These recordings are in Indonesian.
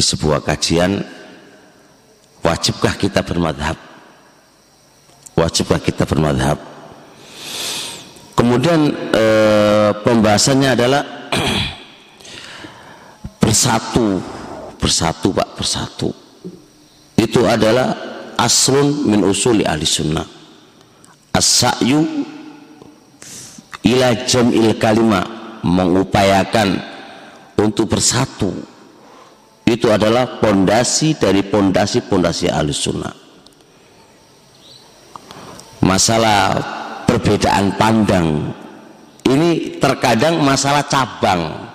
di sebuah kajian wajibkah kita bermadhab? Wajibkah kita bermadhab? Kemudian eh, pembahasannya adalah bersatu bersatu pak bersatu. Itu adalah aslun min usuli ahli sunnah. As-sa'yu ila jam'il kalimah mengupayakan untuk bersatu itu adalah pondasi dari pondasi-pondasi ahli sunnah masalah perbedaan pandang. Ini terkadang masalah cabang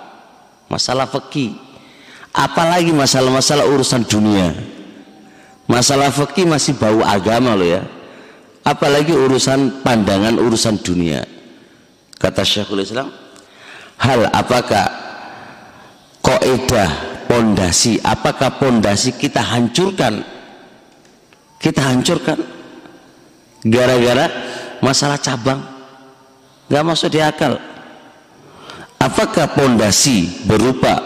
masalah fikih. Apalagi masalah-masalah urusan dunia. Masalah fikih masih bau agama loh ya. Apalagi urusan pandangan urusan dunia. Kata Syekhul Islam hal apakah koedah pondasi. Apakah pondasi kita hancurkan? Kita hancurkan gara-gara masalah cabang. Nggak masuk di akal. Apakah pondasi berupa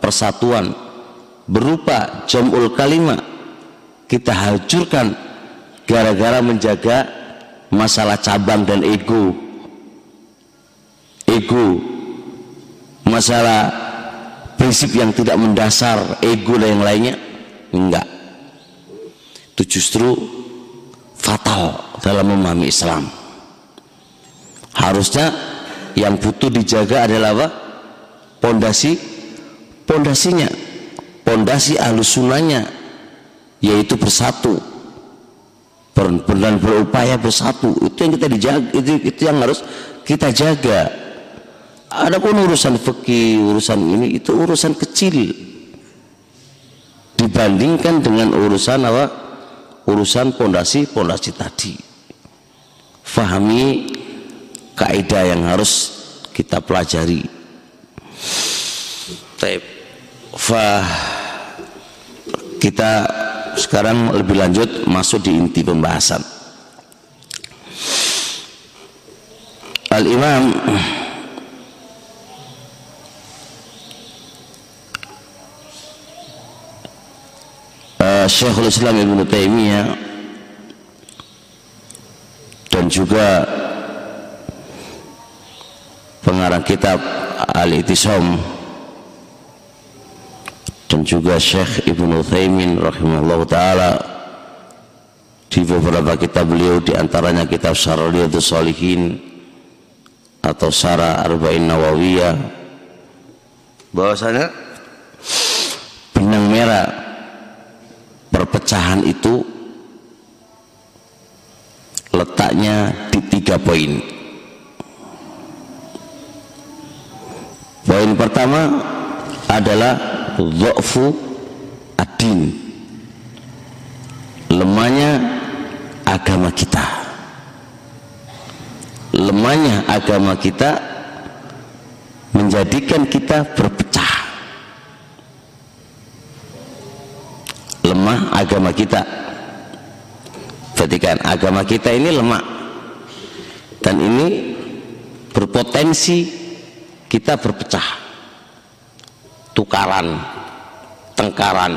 persatuan berupa jamul kalimat kita hancurkan gara-gara menjaga masalah cabang dan ego? Ego masalah prinsip yang tidak mendasar ego dan yang lainnya? Enggak. Itu justru fatal dalam memahami Islam. Harusnya yang butuh dijaga adalah apa? Pondasi pondasinya pondasi alus sunnahnya yaitu bersatu. Dan berupaya bersatu. Itu yang kita dijaga itu, itu yang harus kita jaga adapun urusan fikih urusan ini itu urusan kecil. Dibandingkan dengan urusan apa? Urusan pondasi-pondasi tadi. Fahami kaidah yang harus kita pelajari. Taib. Fa kita sekarang lebih lanjut masuk di inti pembahasan. Al-Imam uh, Syekhul Islam Ibn Taimiyah dan juga pengarang kitab Al-Itisam dan juga Syekh Ibnu Utsaimin rahimahullah taala. Di beberapa kitab beliau di antaranya kitab Syarah Riyadhus Shalihin atau Syarah Arba'in Nawawiyah. Bahwasanya benang merah perpecahan itu letaknya di tiga poin. Poin pertama adalah dha'fu ad-din. Lemahnya agama kita. Lemahnya agama kita menjadikan kita berpecah lemah agama kita. Berarti kan agama kita ini lemah. Dan ini berpotensi kita berpecah. Tukaran tengkaran.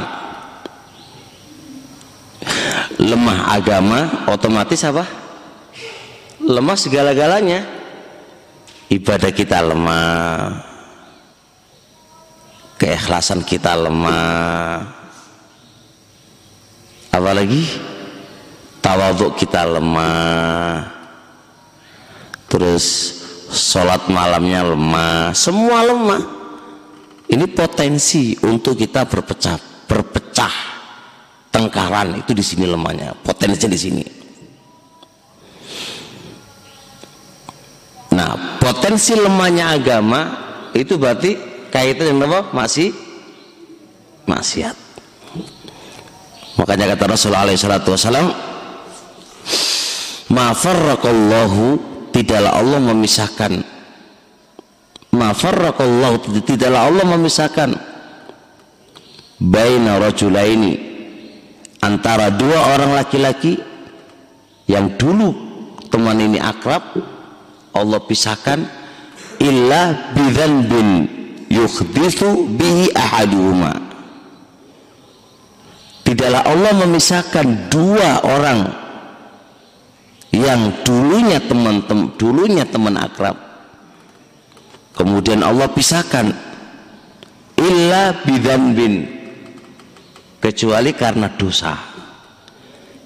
Lemah agama otomatis apa? Lemah segala-galanya. Ibadah kita lemah. Keikhlasan kita lemah apalagi tawaduk kita lemah. Terus sholat malamnya lemah. Semua lemah. Ini potensi untuk kita berpecah berpecah tengkaran. Itu di sini lemahnya. Potensinya di sini. Nah potensi lemahnya agama itu berarti kaitan dengan apa? Masih maksiat makanya kata Rasulullah SAW ma farraqallahu tidaklah Allah memisahkan. Ma farraqallahu tidaklah Allah memisahkan. Baina rajulaini antara dua orang laki-laki yang dulu teman ini akrab Allah pisahkan. Illa bidzanbin yukhdithu bihi ahaduhuma tidaklah Allah memisahkan dua orang yang dulunya teman-teman dulunya teman akrab. Kemudian Allah pisahkan. Illa bin kecuali karena dosa.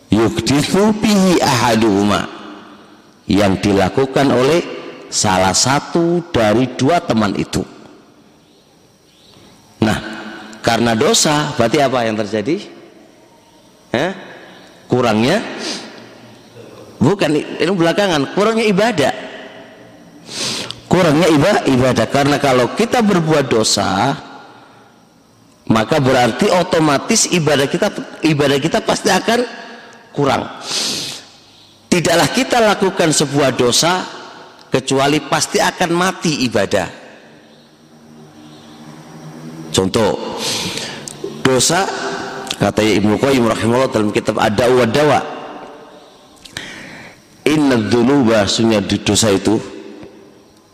Yukdithu bihi ahaduhuma. Yang dilakukan oleh salah satu dari dua teman itu. Nah karena dosa berarti apa yang terjadi eh? kurangnya? Bukan ini belakangan. Kurangnya ibadah. Kurangnya ibadah ibadah. Karena kalau kita berbuat dosa maka berarti otomatis ibadah kita ibadah kita pasti akan kurang. Tidaklah kita lakukan sebuah dosa kecuali pasti akan mati ibadah. Contoh dosa kata Ibnu Qayyim rahimahullah dalam kitab Ad-Dawa Dawa inna dzunuba sunya di dosa itu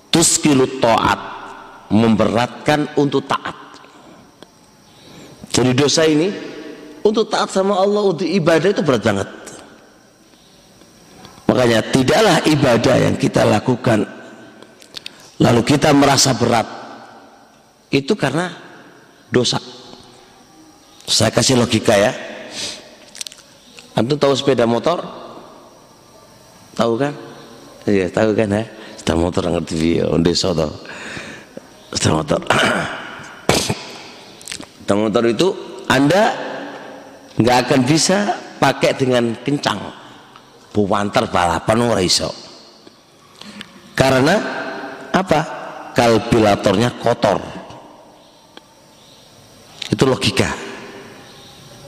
tuskilu taat memberatkan untuk taat. Jadi dosa ini untuk taat sama Allah untuk ibadah itu berat banget. Makanya tidaklah ibadah yang kita lakukan lalu kita merasa berat itu karena dosa saya kasih logika ya. Antum tahu sepeda motor? Tahu kan? Iya tahu kan ya? Sepeda motor ngerti dia onde soto sepeda motor. Sepeda motor itu anda nggak akan bisa pakai dengan kencang. Buwantar balapan ora iso. Karena apa? Kalkulatornya kotor. Itu logika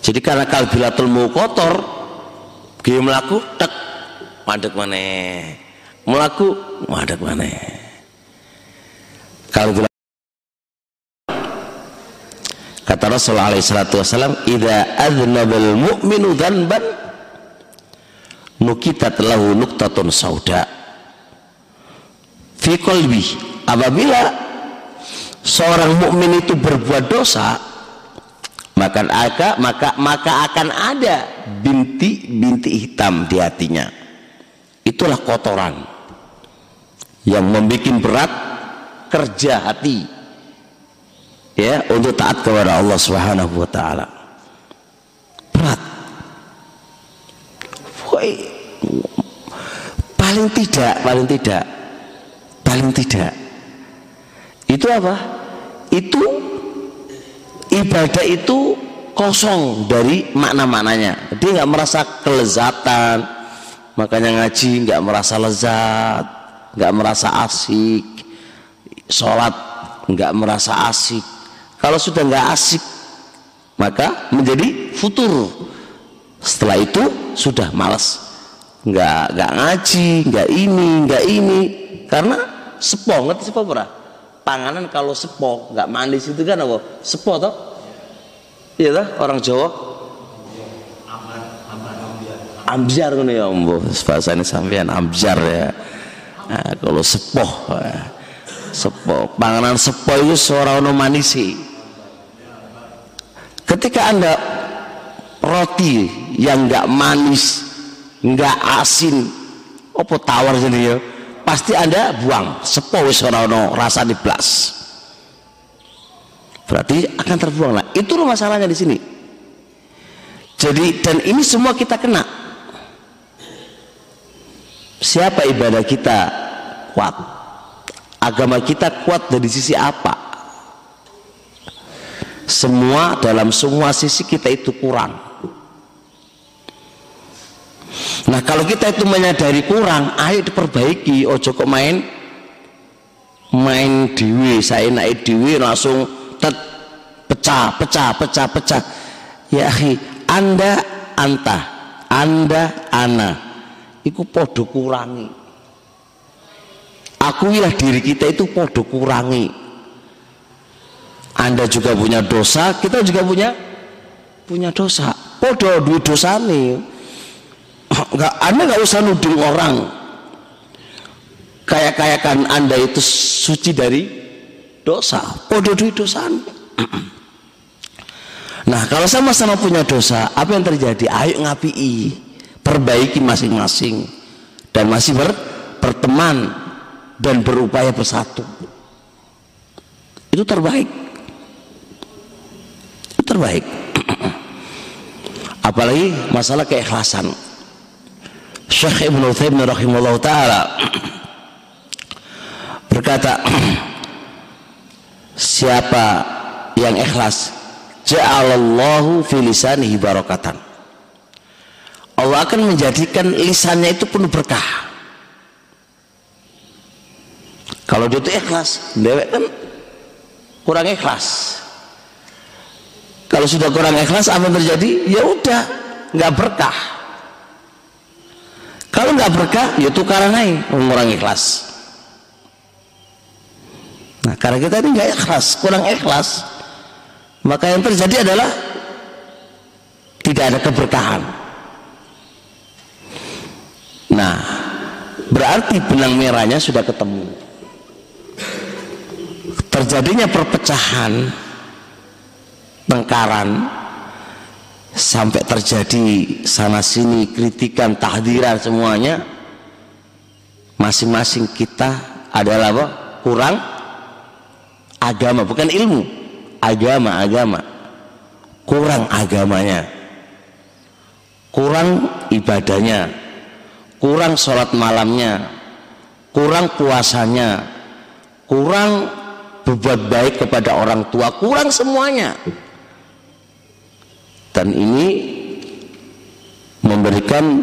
jadi karena kalkulatormu kotor game laku tek madek mana? Melaku madek mana? Kalau kata Rasulullah alaihi salatu wasallam idza adnabal mu'minu dhanban nukitat lahu nuktatun sauda. Fi qalbi apabila seorang mukmin itu berbuat dosa maka maka maka maka akan ada binti binti hitam di hatinya. Itulah kotoran yang membuat berat kerja hati ya untuk taat kepada Allah Subhanahu wa taala. Berat. Woy. paling tidak paling tidak paling tidak. Itu apa? Itu ibadah itu kosong dari makna-maknanya. Dia nggak merasa kelezatan. Makanya ngaji nggak merasa lezat nggak merasa asik. Sholat nggak merasa asik. Kalau sudah nggak asik maka menjadi futur. Setelah itu sudah malas nggak nggak ngaji nggak ini nggak ini. Karena sepo ngerti sepo panganan kalau sepo nggak manis itu kan apa? Sepo toh? Iya toh orang Jawa? Amjar ngono ya ambo bahasane sampean amjar ya. Nah, kalau sepoh ya. sepoh panganan sepoh itu seorang ono manisi. Ketika anda roti yang enggak manis enggak asin apa tawar jadi ya pasti anda buang. Sepoh wis rasa di blas. Berarti akan terbuang lah. Itu masalahnya di sini. Jadi dan ini semua kita kena. Siapa ibadah kita kuat? Agama kita kuat dari sisi apa? Semua dalam semua sisi kita itu kurang nah kalau kita itu menyadari kurang ayo diperbaiki. Ojo kok main main diwi saya naik diwi langsung tet pecah pecah pecah pecah. Ya akhi anda anta. Anda ana. Iku podo kurangi. Akuilah diri kita itu podo kurangi. Anda juga punya dosa kita juga punya punya dosa. Podo duit dosa nih nggak anda nggak usah nuding orang kayak kayak kan anda itu suci dari dosa podo duit dosa nah kalau sama-sama punya dosa, apa yang terjadi? Ayo ngapii, perbaiki masing-masing dan masih ber, berteman dan berupaya bersatu. Itu terbaik. Itu terbaik. Apalagi masalah keikhlasan. Syekh Ibn Uthaymin rahimahullah ta'ala berkata siapa yang ikhlas ja'alallahu fi lisanihi barakatan. Allah akan menjadikan lisannya itu penuh berkah. Kalau dia itu ikhlas dewek kan kurang ikhlas. Kalau sudah kurang ikhlas apa yang terjadi? Ya udah nggak berkah kalau nggak berkah ya tukaran aja orang ikhlas nah karena kita ini nggak ikhlas kurang ikhlas. Maka yang terjadi adalah tidak ada keberkahan. Nah berarti benang merahnya sudah ketemu. Terjadinya perpecahan tengkaran sampai terjadi sana sini kritikan tahdiran semuanya masing-masing kita adalah apa? kurang agama bukan ilmu agama agama. Kurang agamanya. Kurang ibadahnya. Kurang sholat malamnya. Kurang puasanya. Kurang berbuat baik kepada orang tua. Kurang semuanya dan ini memberikan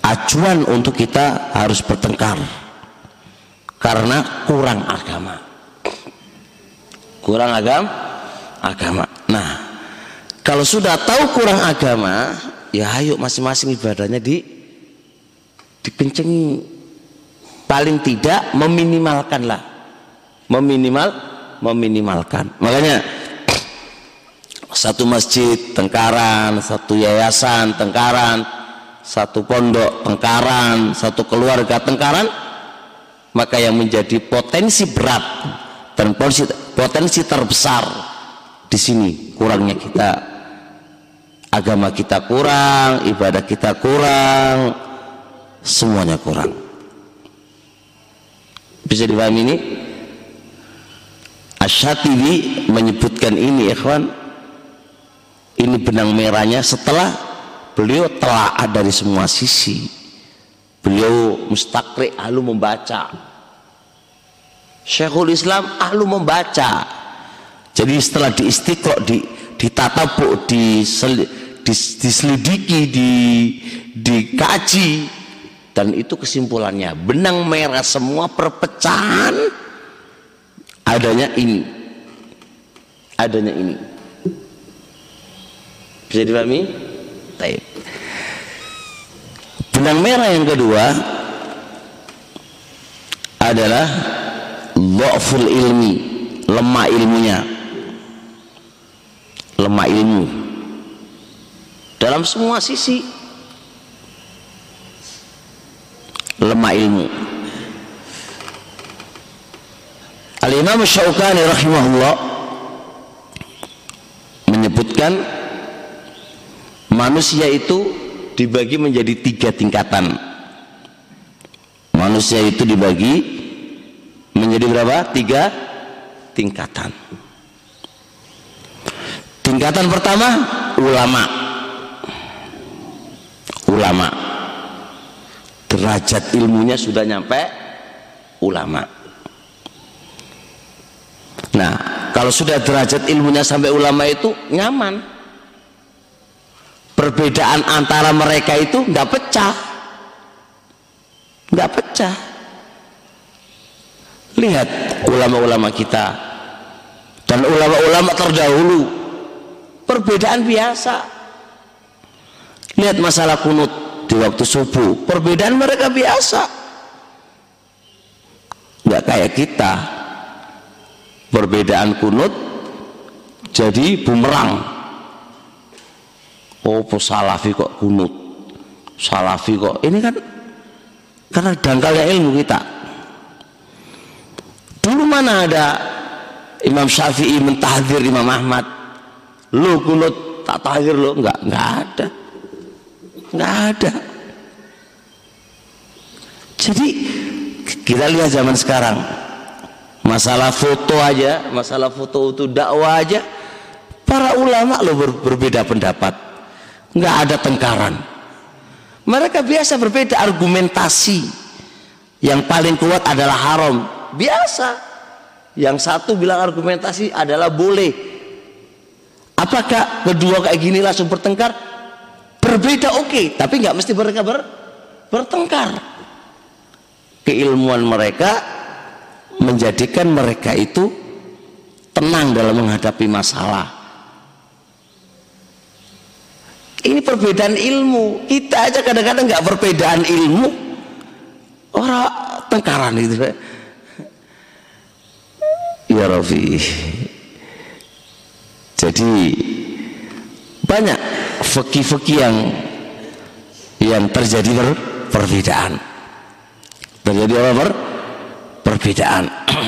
acuan untuk kita harus bertengkar. Karena kurang agama. Kurang agam agama. Nah kalau sudah tahu kurang agama ya ayo masing-masing ibadahnya di dikencengi. Paling tidak meminimalkan lah meminimal meminimalkan. Makanya satu masjid tengkaran. Satu yayasan tengkaran. Satu pondok tengkaran. Satu keluarga tengkaran. Maka yang menjadi potensi berat dan potensi, potensi terbesar di sini kurangnya kita. Agama kita kurang ibadah kita kurang semuanya kurang. Bisa dipahami ini? Asyatibi menyebutkan ini ikhwan ini benang merahnya setelah beliau telah dari semua sisi. Beliau mustakri ahlu membaca. Syekhul Islam ahlu membaca. Jadi setelah di istiqro di ditatabuk di, diselidiki di dikaji dan itu kesimpulannya benang merah semua perpecahan adanya ini. Adanya ini bisa dipahami? Taib. benang merah yang kedua adalah dhaful ilmi lemah ilmunya lemah ilmu dalam semua sisi lemah ilmu Al-Imam Syaukani rahimahullah menyebutkan manusia itu dibagi menjadi tiga tingkatan. Manusia itu dibagi menjadi berapa? tiga tingkatan. Tingkatan pertama ulama. Ulama. Derajat ilmunya sudah nyampe ulama. Nah, kalau sudah derajat ilmunya sampai ulama itu nyaman. Perbedaan antara mereka itu nggak pecah, nggak pecah. Lihat ulama-ulama kita dan ulama-ulama terdahulu, perbedaan biasa. Lihat masalah kunut di waktu subuh, perbedaan mereka biasa. Nggak kayak kita, perbedaan kunut jadi bumerang oh salafi kok kunut? Salafi kok ini kan karena dangkalnya ilmu kita. Dulu mana ada Imam Syafi'i mentahdir Imam Ahmad? Lo kunut tak tahir lo nggak nggak ada. Nggak ada. Jadi kita lihat zaman sekarang. Masalah foto aja masalah foto itu dakwah aja para ulama lo ber, berbeda pendapat nggak ada tengkaran. Mereka biasa berbeda argumentasi. Yang paling kuat adalah haram. Biasa. Yang satu bilang argumentasi adalah boleh. Apakah kedua kayak gini langsung bertengkar? Berbeda oke. Okay. tapi nggak mesti mereka ber, bertengkar. Keilmuan mereka menjadikan mereka itu tenang dalam menghadapi masalah ini perbedaan ilmu. Kita aja kadang-kadang nggak -kadang perbedaan ilmu. Orang tengkaran itu ya Rafi. Jadi banyak fakih-fakih yang yang terjadi per, perbedaan. Terjadi apa per, perbedaan.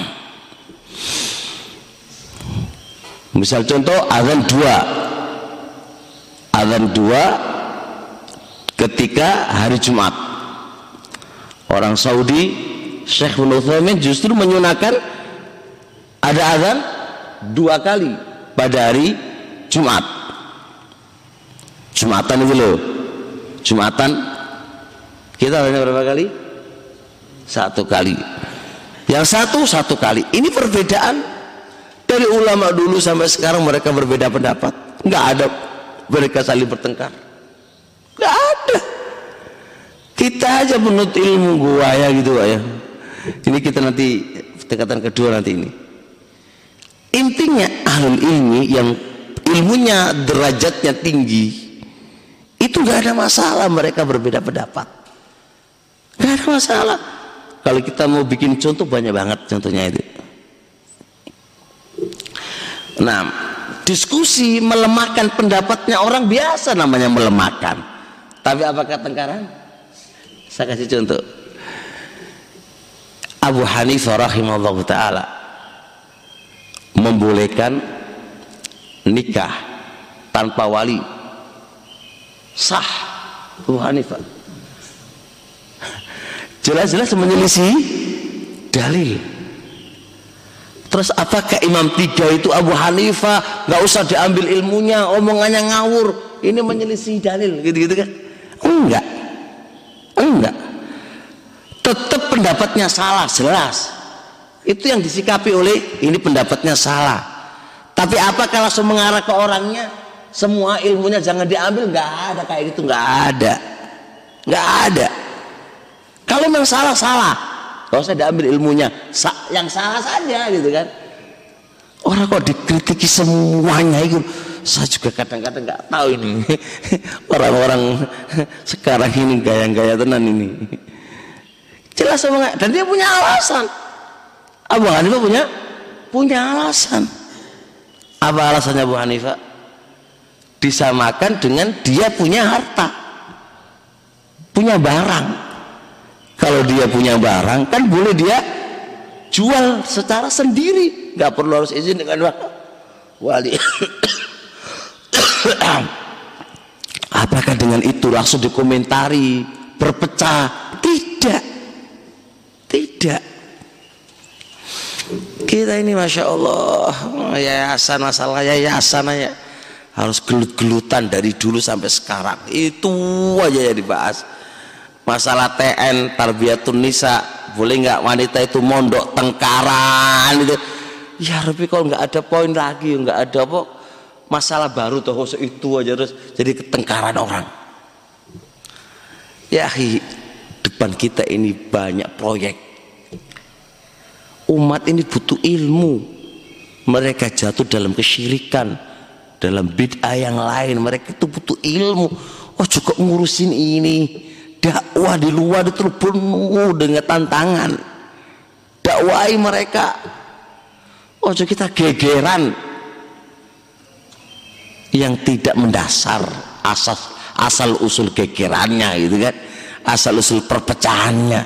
Misal contoh azan dua azan dua ketika hari Jumat. Orang Saudi Syekh Ibn justru menyunakan ada azan dua kali pada hari Jumat. Jumatan itu loh. Jumatan kita hanya berapa kali? Satu kali. Yang satu satu kali. Ini perbedaan. Dari ulama dulu sampai sekarang mereka berbeda pendapat. Nggak ada mereka saling bertengkar. Nggak ada. Kita aja menurut ilmu gua ya gitu ya. Ini kita nanti tingkatan kedua nanti ini. Intinya ahlul ilmi yang ilmunya derajatnya tinggi itu gak ada masalah mereka berbeda pendapat. Gak ada masalah. Kalau kita mau bikin contoh banyak banget contohnya itu. Nah diskusi melemahkan pendapatnya orang biasa namanya melemahkan. Tapi apakah tengkaran saya kasih contoh. Abu Hanifah rahimahullah ta'ala membolehkan nikah tanpa wali. Sah Abu Hanifah. Jelas-jelas menyelisih dalil terus apakah imam tiga itu Abu Hanifah? Nggak usah diambil ilmunya omongannya ngawur. Ini menyelisih dalil gitu-gitu kan? Enggak. Enggak. Tetap pendapatnya salah jelas. Itu yang disikapi oleh ini pendapatnya salah. Tapi apakah langsung mengarah ke orangnya? Semua ilmunya jangan diambil nggak ada kayak gitu nggak ada. Nggak ada. Kalau memang salah salah kalau saya diambil ilmunya yang salah saja gitu kan orang kok dikritiki semuanya itu saya juga kadang-kadang nggak tahu ini orang-orang sekarang ini gaya-gaya tenan ini jelas semua dan dia punya alasan Abu Hanifah punya punya alasan. Apa alasannya Abu Hanifah? Disamakan dengan dia punya harta. Punya barang. Kalau dia punya barang kan boleh dia jual secara sendiri, nggak perlu harus izin dengan wali. Apakah dengan itu langsung dikomentari, berpecah? Tidak. Tidak kita ini masya Allah yayasan masalah yayasan aja harus gelut-gelutan dari dulu sampai sekarang itu aja ya dibahas masalah TN tarbiyatun nisa boleh nggak wanita itu mondok tengkaran itu? Ya tapi kalau nggak ada poin lagi nggak ada apa masalah baru tuh itu aja terus jadi ketengkaran orang. Ya depan kita ini banyak proyek. Umat ini butuh ilmu. Mereka jatuh dalam kesyirikan dalam bid'ah yang lain. Mereka itu butuh ilmu. Oh juga ngurusin ini dakwah di luar itu penuh dengan tantangan. Dakwai mereka. Oh kita gegeran. Yang tidak mendasar asal asal usul gegerannya gitu kan. Asal usul perpecahannya.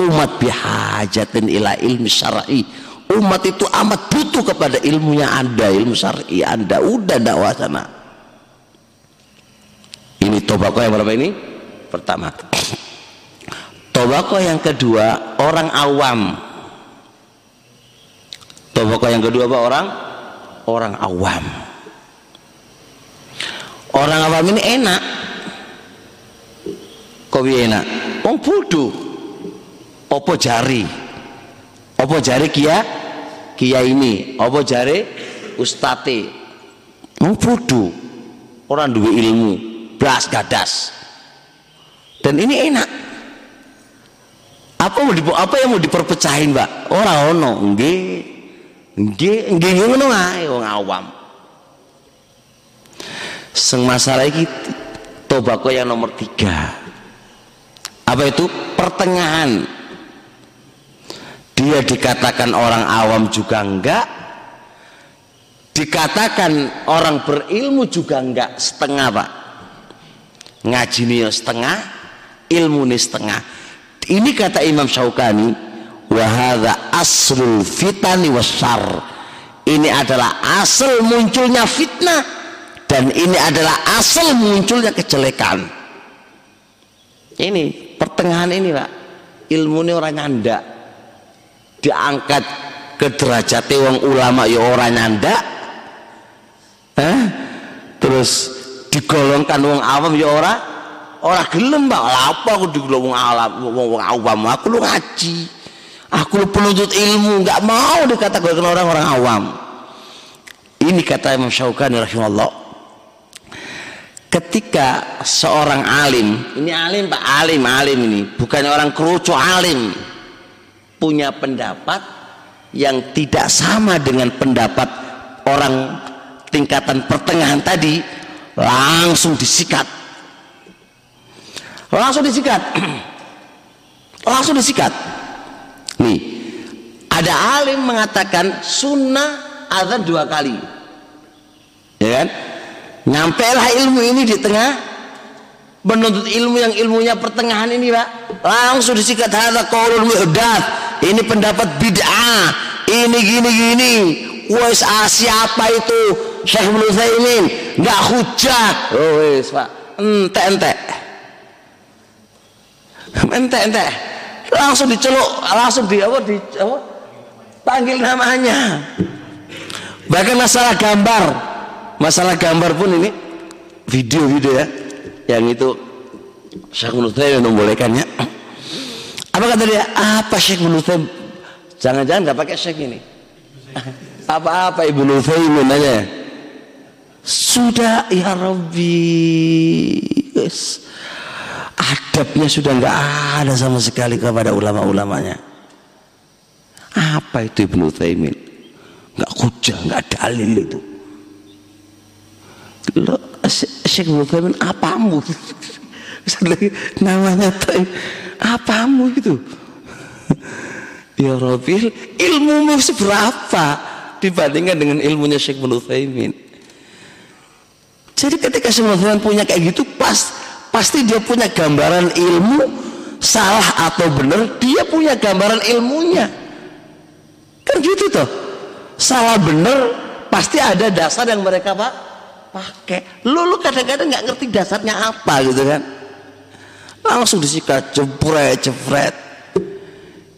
Umat bihajatin ila ilmi syar'i. Umat itu amat butuh kepada ilmunya. Anda ilmu syar'i anda udah dakwah sana. Ini tobako yang berapa ini pertama. Tobako yang kedua orang awam. Tobako yang kedua apa orang? Orang awam. Orang awam ini enak. Kok enak? Oh bodoh opo jari? Opo jari kia? Kia ini apa jare ustate mau bodoh orang dua ilmu. Belas gadas dan ini enak. Apa mau apa yang mau diperpecahin mbak? Orang ono. Nggih. Nggih nggih ngono ae wong awam. Seng masalah iki tobako yang nomor tiga. Apa itu? Pertengahan. Dia dikatakan orang awam juga enggak. Dikatakan orang berilmu juga enggak. Setengah pak. Ngaji setengah ilmu nih setengah. Ini kata Imam Syaukani wahada aslul fitani wasar ini adalah asal munculnya fitnah dan ini adalah asal munculnya kejelekan. Ini pertengahan ini pak. Ilmu ini orang nyandak diangkat ke derajat wong ulama ya orang nyanda eh? terus digolongkan wong awam ya ora ora gelem mbak. Apa aku digolong wong awam wong awam? Aku lu ngaji. Aku lu penuntut ilmu. Nggak mau dikatakan orang-orang awam. Ini kata Imam Syaukani rahimahullah. Ketika seorang alim ini alim pak alim alim ini. Bukan orang kerucu alim. Punya pendapat yang tidak sama dengan pendapat orang tingkatan pertengahan tadi langsung disikat langsung disikat. Langsung disikat. Nih ada alim mengatakan sunnah azan dua kali. Ya kan? Nyampe lah ilmu ini di tengah menuntut ilmu yang ilmunya pertengahan ini pak. Langsung disikat hadza qaulul muhdath ini pendapat bid'ah. Ini gini gini. Wes ah, siapa itu? Syekh Ibnu Utsaimin. Nggak hujah. Oh wes Pak. Ente ente ente ente langsung diceluk langsung di apa di apa panggil namanya bahkan masalah gambar masalah gambar pun ini video-video ya yang itu Syekh Ibnu Utsaimin membolehkannya apa kata dia? Apa Syekh Ibnu Jangan-jangan nggak pakai Syekh ini. Apa-apa Ibu Nufaimin nanya. Sudah ya Rabbi. Yes. Adabnya sudah nggak ada sama sekali kepada ulama-ulamanya. Apa itu Ibnu Taimin? Nggak kuja, nggak dalil itu. Lo Syekh Ibnu Taimin apamu? namanya tuh apamu itu ya Robil ilmu seberapa dibandingkan dengan ilmunya Syekh Ibnu jadi ketika Syekh Ibnu punya kayak gitu pas pasti dia punya gambaran ilmu salah atau benar dia punya gambaran ilmunya. Kan gitu toh. Salah benar pasti ada dasar yang mereka pak pakai. Lu lu kadang-kadang nggak ngerti dasarnya apa gitu kan. Langsung disikat jepret jepret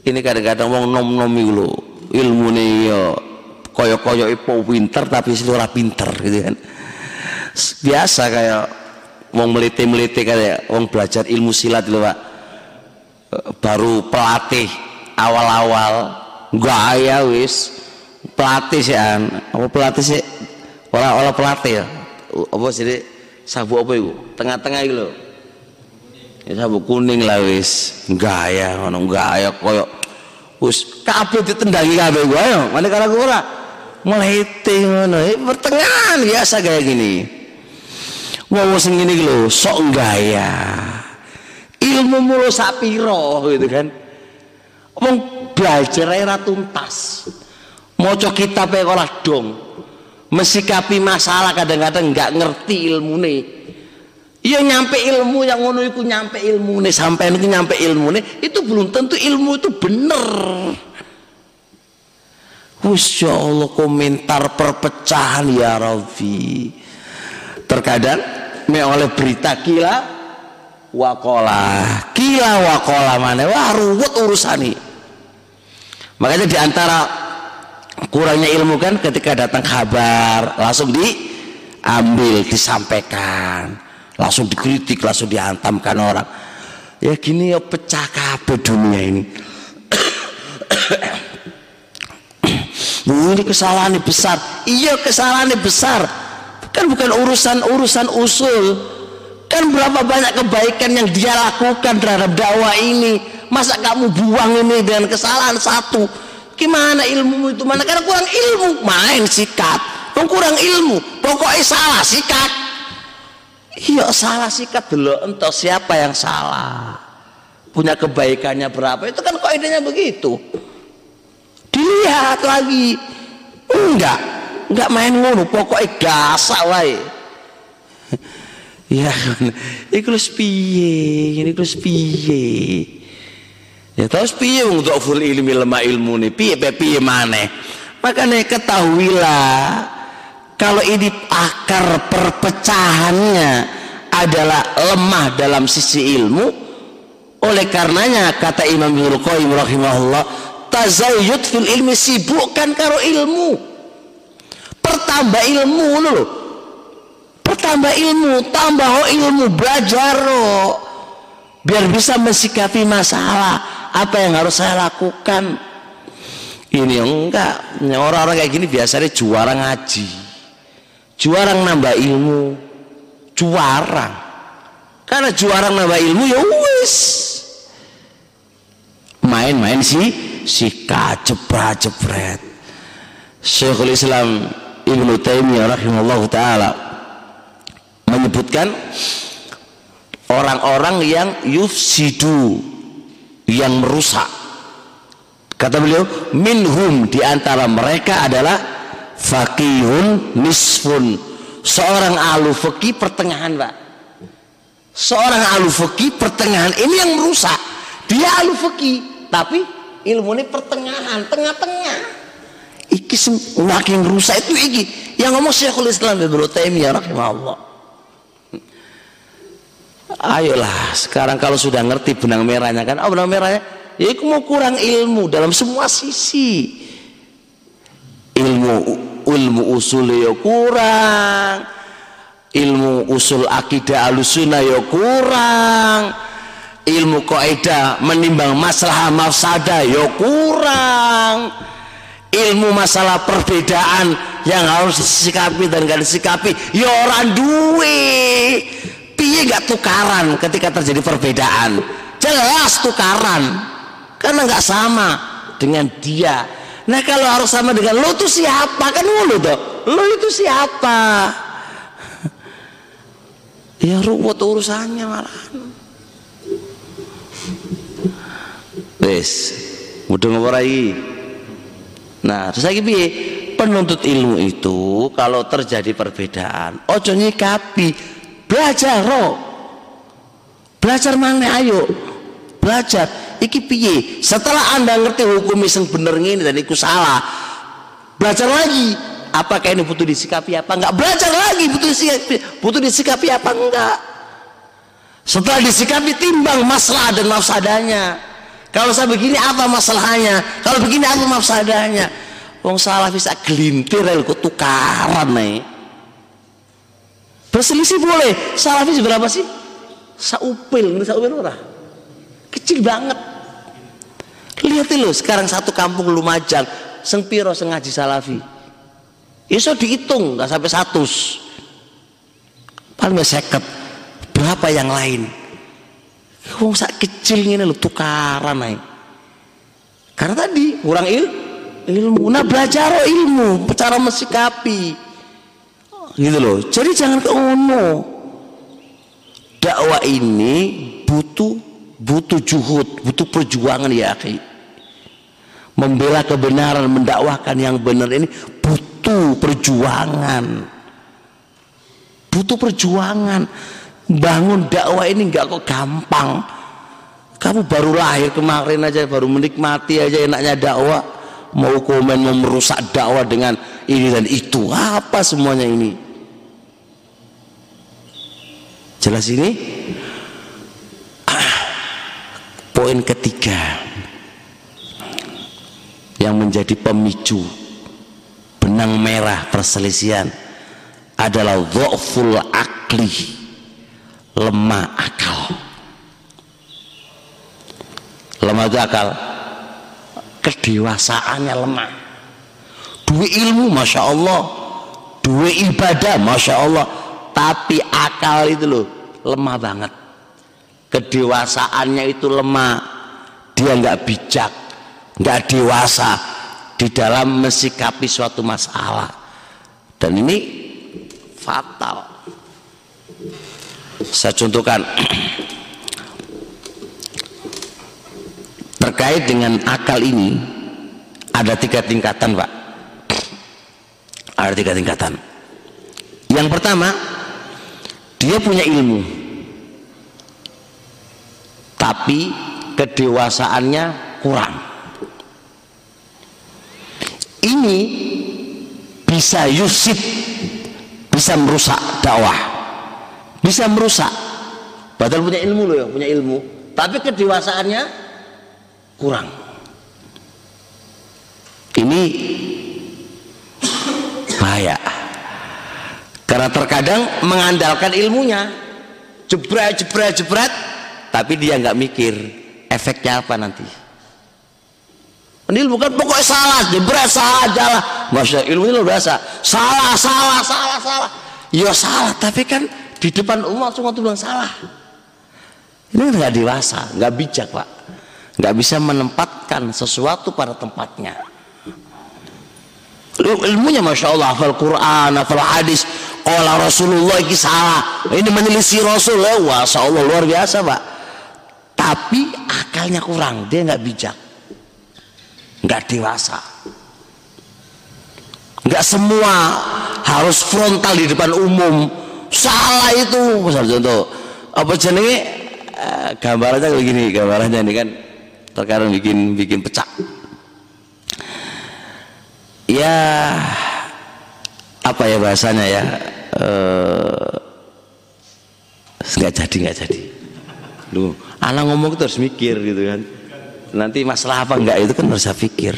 ini kadang-kadang wong nom-nom lo ilmu nih yo koyo-koyo ipo pinter tapi seluruh pinter gitu kan. Biasa kayak wong meliti-meliti kayak wong belajar ilmu silat lo pak. Baru pelatih awal-awal. Gaya wis. Pelatih sih an. Apa pelatih sih? Orang pelatih ya. Apa sih sabu apa itu? Tengah-tengah itu ya sabuk kuning lah wis. Gaya ngono. Gaya koyo. Wis kabeh ditendangi kabeh gua yo mana kala ora melete ngono. Pertengahan biasa kayak gini wong sing ngene iki lho sok gaya ilmu mulu sapiro gitu kan? Wong belajar ora tuntas. Maca kitab ora dong. Mesikapi masalah kadang-kadang nggak ngerti ilmu nih Iya nyampe ilmu yang ngono itu nyampe ilmu nih sampai itu nyampe ilmu nih itu belum tentu ilmu itu bener. Masya Allah komentar perpecahan ya Rabbi terkadang me oleh berita kila wakola. Kila wakola mana? Wah ruwet urusan ini makanya di antara kurangnya ilmu kan ketika datang kabar langsung diambil disampaikan. Langsung dikritik langsung dihantamkan orang. Ya gini ya pecah kabeh dunia ini. Ini kesalahan besar. Iya kesalahan besar kan bukan urusan-urusan usul. Kan berapa banyak kebaikan yang dia lakukan terhadap dakwah ini. Masa kamu buang ini dengan kesalahan satu? Gimana ilmu itu? Mana karena kurang ilmu? Main sikat. Kurang ilmu. Pokoknya salah sikat. Iya salah sikat dulu. Entah siapa yang salah. Punya kebaikannya berapa? Itu kan kaidahnya begitu. Dilihat lagi. Enggak enggak main ngono pokoknya gasak wae. Ya iku piye? Ini iku piye? Ya terus piye wong full ilmi lemah ilmu nih piye piye maneh? Makanya ketahuilah kalau ini akar perpecahannya adalah lemah dalam sisi ilmu oleh karenanya kata Imam Ibnu Qayyim rahimahullah tazayyud fil ilmi sibukkan karo ilmu pertambah ilmu loh pertambah ilmu tambah ilmu belajar loh biar bisa mensikapi masalah apa yang harus saya lakukan. Ini enggak. Orang-orang kayak gini biasanya juara ngaji. Juara nambah ilmu. Juara. Karena juara nambah ilmu ya wis. Main-main sih sikat jebret jebret Syekhul Islam Ibnu Taimiyah rahimahullah taala menyebutkan orang-orang yang yufsidu yang merusak. Kata beliau minhum di antara mereka adalah fakihun nisfun. Seorang alu fakih pertengahan pak. Seorang alu fakih pertengahan ini yang merusak. Dia alu fakih tapi ilmu ini pertengahan tengah-tengah iki semakin rusak itu iki. Yang ngomong Syekhul Islam Ibnu Taimiyah rahimahullah. Ayolah sekarang kalau sudah ngerti benang merahnya kan oh benang merahnya ya itu mau kurang ilmu dalam semua sisi. Ilmu ilmu usul ya kurang. Ilmu usul akidah alusuna ya kurang. Ilmu kaidah menimbang masalah mafsada ya kurang ilmu masalah perbedaan yang harus disikapi dan gak disikapi ya orang duwe. Piye gak tukaran ketika terjadi perbedaan? Jelas tukaran karena gak sama dengan dia. Nah kalau harus sama dengan lo tuh siapa? Kan lo tuh lo itu siapa? Ya ruwet urusannya malah. Wis mudeng apa nah terus lagi piye? Penuntut ilmu itu kalau terjadi perbedaan ojo nyikapi belajar roh belajar mana ayo. Belajar. Iki piye? Setelah anda ngerti hukum yang bener ini dan itu salah belajar lagi. Apakah ini butuh disikapi apa enggak? Belajar lagi butuh disikapi butuh disikapi apa enggak? Setelah disikapi timbang masalah dan mafsadanya kalau saya begini apa masalahnya? Kalau begini apa mafsadahnya? Wong salah bisa gelintir kok tukaran nih. Berselisih boleh. Salafi berapa sih? Saupil, ini saupil ora. Kecil banget. Lihat lo sekarang satu kampung Lumajang, seng piro seng ngaji salafi. Iso dihitung nggak sampai satu. Paling seket. Berapa yang lain? Wong sak kecil ini lo tukaran naik. Karena tadi kurang il, ilmu. Nah belajar ilmu, cara mesikapi. Gitu loh. Jadi jangan ke ono. Dakwah ini butuh butuh juhud, butuh perjuangan ya akhi. Membela kebenaran, mendakwahkan yang benar ini butuh perjuangan. Butuh perjuangan bangun dakwah ini nggak kok gampang. Kamu baru lahir kemarin aja baru menikmati aja enaknya dakwah. Mau komen mau merusak dakwah dengan ini dan itu. Apa semuanya ini? Jelas ini? Ah, poin ketiga. Yang menjadi pemicu benang merah perselisihan adalah dhaful akli lemah akal. Lemah itu akal. Kedewasaannya lemah. Dua ilmu Masya Allah. Dua ibadah Masya Allah. Tapi akal itu loh lemah banget. Kedewasaannya itu lemah. Dia nggak bijak nggak dewasa di dalam mensikapi suatu masalah. Dan ini fatal saya contohkan. Terkait dengan akal ini ada tiga tingkatan pak. Ada tiga tingkatan. Yang pertama dia punya ilmu. Tapi kedewasaannya kurang. Ini bisa yusif bisa merusak dakwah bisa merusak. Padahal punya ilmu loh ya punya ilmu. Tapi kedewasaannya kurang. Ini bahaya. Karena terkadang mengandalkan ilmunya. Jebret jebret jebret. Tapi dia nggak mikir efeknya apa nanti. Ini bukan pokoknya salah jebret salah jalan. Masya ilmu ini luar biasa. Salah salah salah salah. Ya salah tapi kan di depan umat semua tuh bilang salah. Ini nggak dewasa nggak bijak pak. Nggak bisa menempatkan sesuatu pada tempatnya. Ilmunya masya Allah hafal Quran hafal hadis. Allah Rasulullah ini salah. Ini menyelisih Rasul. Ya Allah luar biasa pak. Tapi akalnya kurang dia nggak bijak. Nggak dewasa. Nggak semua harus frontal di depan umum salah itu. Misal contoh apa jenenge? Eh, gambarannya kayak gini gambarannya ini kan terkadang bikin bikin pecah ya apa ya bahasanya ya? Eh, nggak jadi nggak jadi. Lu anak ngomong itu harus mikir gitu kan. Nanti masalah apa enggak itu kan harus saya pikir.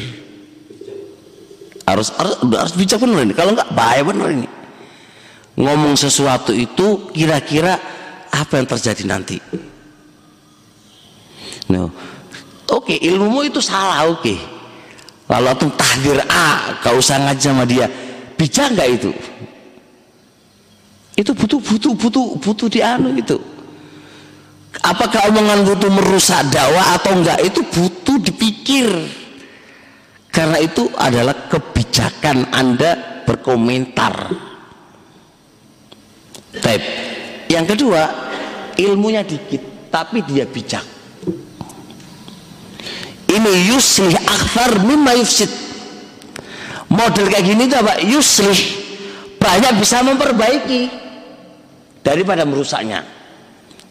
Harus harus harus bijak benar ini. Kalau enggak bahaya benar ini ngomong sesuatu itu kira-kira apa yang terjadi nanti no Oke, okay, ilmumu itu salah, oke. Okay. Lalu tuh tahdir A, kau usah ngaji sama dia. Bijak nggak itu? Itu butuh butuh butuh butuh dianu itu. Apakah omongan butuh merusak dakwah atau enggak? Itu butuh dipikir. Karena itu adalah kebijakan Anda berkomentar. Taip. Yang kedua, ilmunya dikit, tapi dia bijak. Ini yuslih akthar mimma yufsid. Model kayak gini tuh apa? Yuslih. Banyak bisa memperbaiki daripada merusaknya.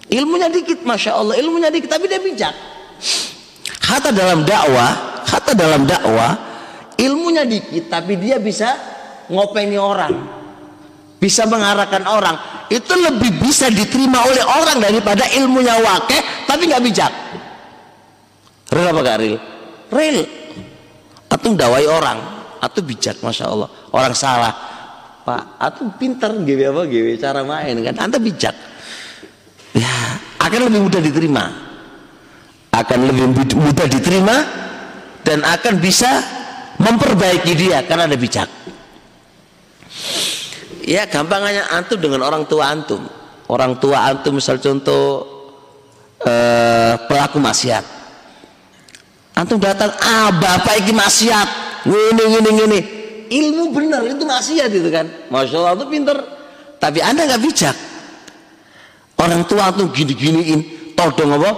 Ilmunya dikit masya Allah ilmunya dikit tapi dia bijak. Kata dalam dakwah kata dalam dakwah ilmunya dikit tapi dia bisa ngopeni orang bisa mengarahkan orang. Itu lebih bisa diterima oleh orang daripada ilmunya wakeh tapi nggak bijak. Real apa gak real? Real. Atau dawai orang. Atau bijak masya Allah. Orang salah. Pak atau pinter gitu apa gitu cara main kan? Anda bijak. Ya akan lebih mudah diterima. Akan lebih mudah diterima dan akan bisa memperbaiki dia karena ada bijak ya gampangnya antum dengan orang tua antum. Orang tua antum misal contoh eh, pelaku maksiat. Antum datang ah bapak iki maksiat. Ngene ngene ngene ilmu benar itu maksiat itu kan. Masya Allah itu pinter. Tapi anda nggak bijak. Orang tua tuh gini giniin todong apa?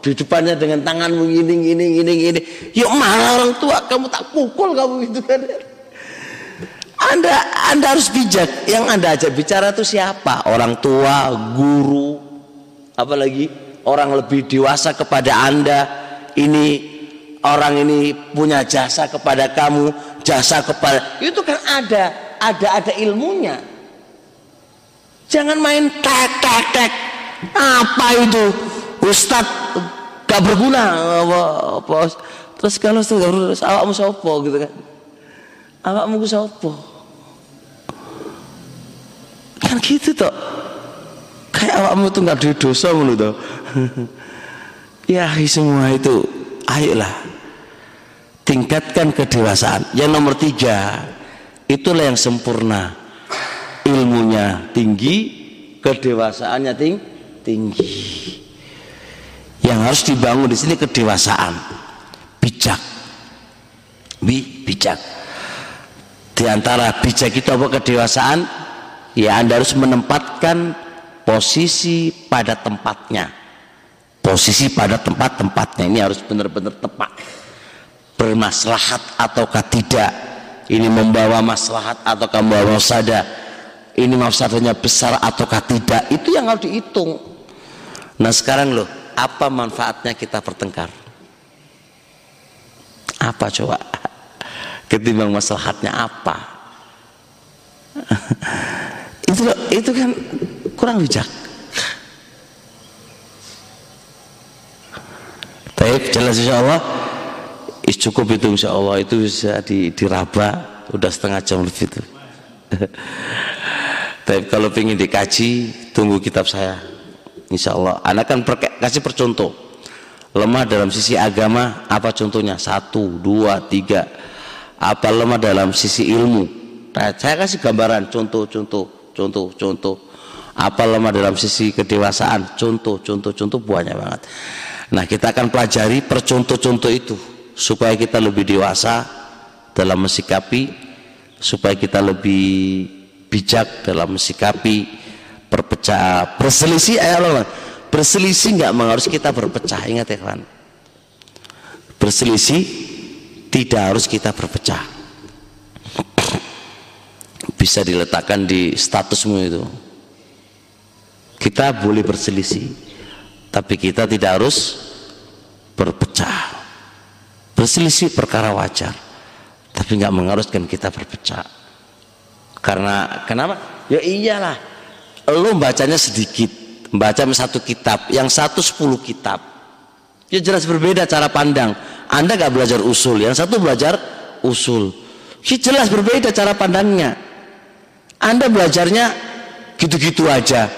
Di depannya dengan tanganmu gini gini gini gini. Yuk mana orang tua kamu tak pukul kamu itu kan anda anda harus bijak. Yang anda ajak bicara itu siapa? Orang tua guru apalagi orang lebih dewasa kepada anda. Ini orang ini punya jasa kepada kamu jasa kepada itu kan ada ada ada ilmunya. Jangan main tek tek tek. Apa itu? Ustadz gak berguna. Terus kalau berguna awakmu sopo gitu kan? Awakmu kan gitu toh. Kayak awakmu tuh nggak ada dosa menurut toh. Ya semua itu ayolah. Tingkatkan kedewasaan. Yang nomor tiga itulah yang sempurna. Ilmunya tinggi kedewasaannya ting tinggi. Yang harus dibangun di sini kedewasaan. Bijak. Bi, bijak. Di antara bijak itu apa? Kedewasaan ya anda harus menempatkan posisi pada tempatnya. Posisi pada tempat-tempatnya ini harus benar-benar tepat. Bermaslahat ataukah tidak? Ini membawa maslahat ataukah membawa mafsadah ini mafsadahnya besar ataukah tidak? Itu yang harus dihitung. Nah sekarang loh apa manfaatnya kita bertengkar? Apa coba? Ketimbang maslahatnya apa itu itu kan kurang bijak. Baik, jelas insya Allah cukup itu insya Allah itu bisa di, diraba udah setengah jam lebih itu. Tapi kalau ingin dikaji tunggu kitab saya insya Allah anak kan per, kasih percontoh. Lemah dalam sisi agama apa contohnya? Satu dua tiga. Apa lemah dalam sisi ilmu nah, saya kasih gambaran contoh contoh contoh contoh. Apa lemah dalam sisi kedewasaan? Contoh contoh contoh banyak banget. Nah kita akan pelajari percontoh-contoh itu supaya kita lebih dewasa dalam mensikapi, supaya kita lebih bijak dalam mensikapi perpecah berselisih ayo Allah berselisih nggak harus kita berpecah. Ingat ya kawan. Berselisih tidak harus kita berpecah bisa diletakkan di statusmu itu. Kita boleh berselisih tapi kita tidak harus berpecah. Berselisih perkara wajar tapi nggak mengharuskan kita berpecah. Karena kenapa? Ya iyalah lo bacanya sedikit baca satu kitab yang satu sepuluh kitab. Ya jelas berbeda cara pandang. Anda nggak belajar usul yang satu belajar usul. Ya jelas berbeda cara pandangnya anda belajarnya gitu-gitu aja.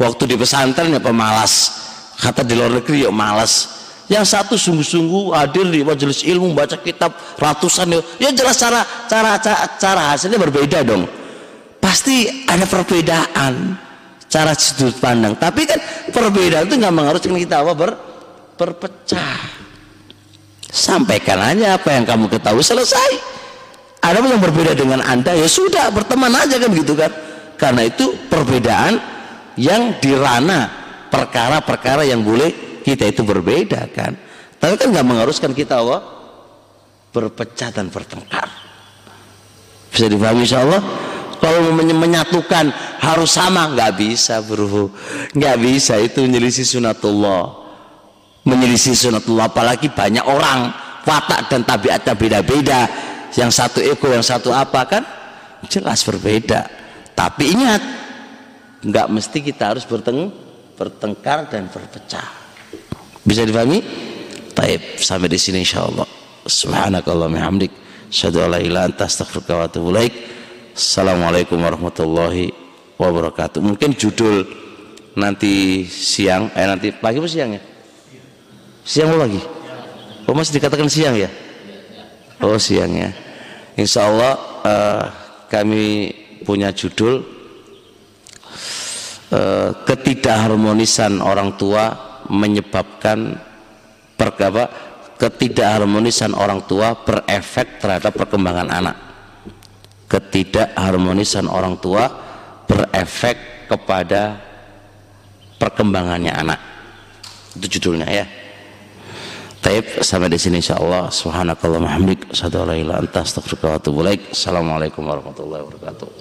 Waktu di pesantren ya pemalas kata di luar negeri yuk malas. Yang satu sungguh-sungguh hadir di majelis ilmu baca kitab ratusan ya. Jelas cara cara cara, cara hasilnya berbeda dong. Pasti ada perbedaan cara sudut pandang. Tapi kan perbedaan itu nggak mengharuskan kita apa ber, berpecah. Sampaikan aja apa yang kamu ketahui selesai ada yang berbeda dengan anda ya sudah berteman aja kan gitu kan. Karena itu perbedaan yang dirana perkara-perkara yang boleh kita itu berbeda kan. Tapi kan nggak mengharuskan kita Allah berpecah dan bertengkar. Bisa dipahami insya Allah? Kalau menyatukan harus sama nggak bisa bro. Nggak bisa itu menyelisih sunatullah. Menyelisih sunatullah apalagi banyak orang watak dan tabiatnya beda-beda yang satu ego yang satu apa kan? Jelas berbeda. Tapi ingat nggak mesti kita harus bertengkar bertengkar dan berpecah. Bisa difahami? Taib sampai di sini insyaallah. Subhanakallah hamdik syadu assalamualaikum warahmatullahi wabarakatuh. Mungkin judul nanti siang eh nanti pagi apa siang ya? Siang pagi oh masih dikatakan siang ya oh siang ya. Insyaallah uh, kami punya judul Eh, ketidakharmonisan orang tua menyebabkan pergaba ketidakharmonisan orang tua berefek terhadap perkembangan anak. Ketidakharmonisan orang tua berefek kepada perkembangannya anak. Itu judulnya ya Taib sampai di sini insyaallah. Subhanakallah hamdik asyhadu an la ilaha illa anta astaghfiruka wa assalamualaikum warahmatullahi wabarakatuh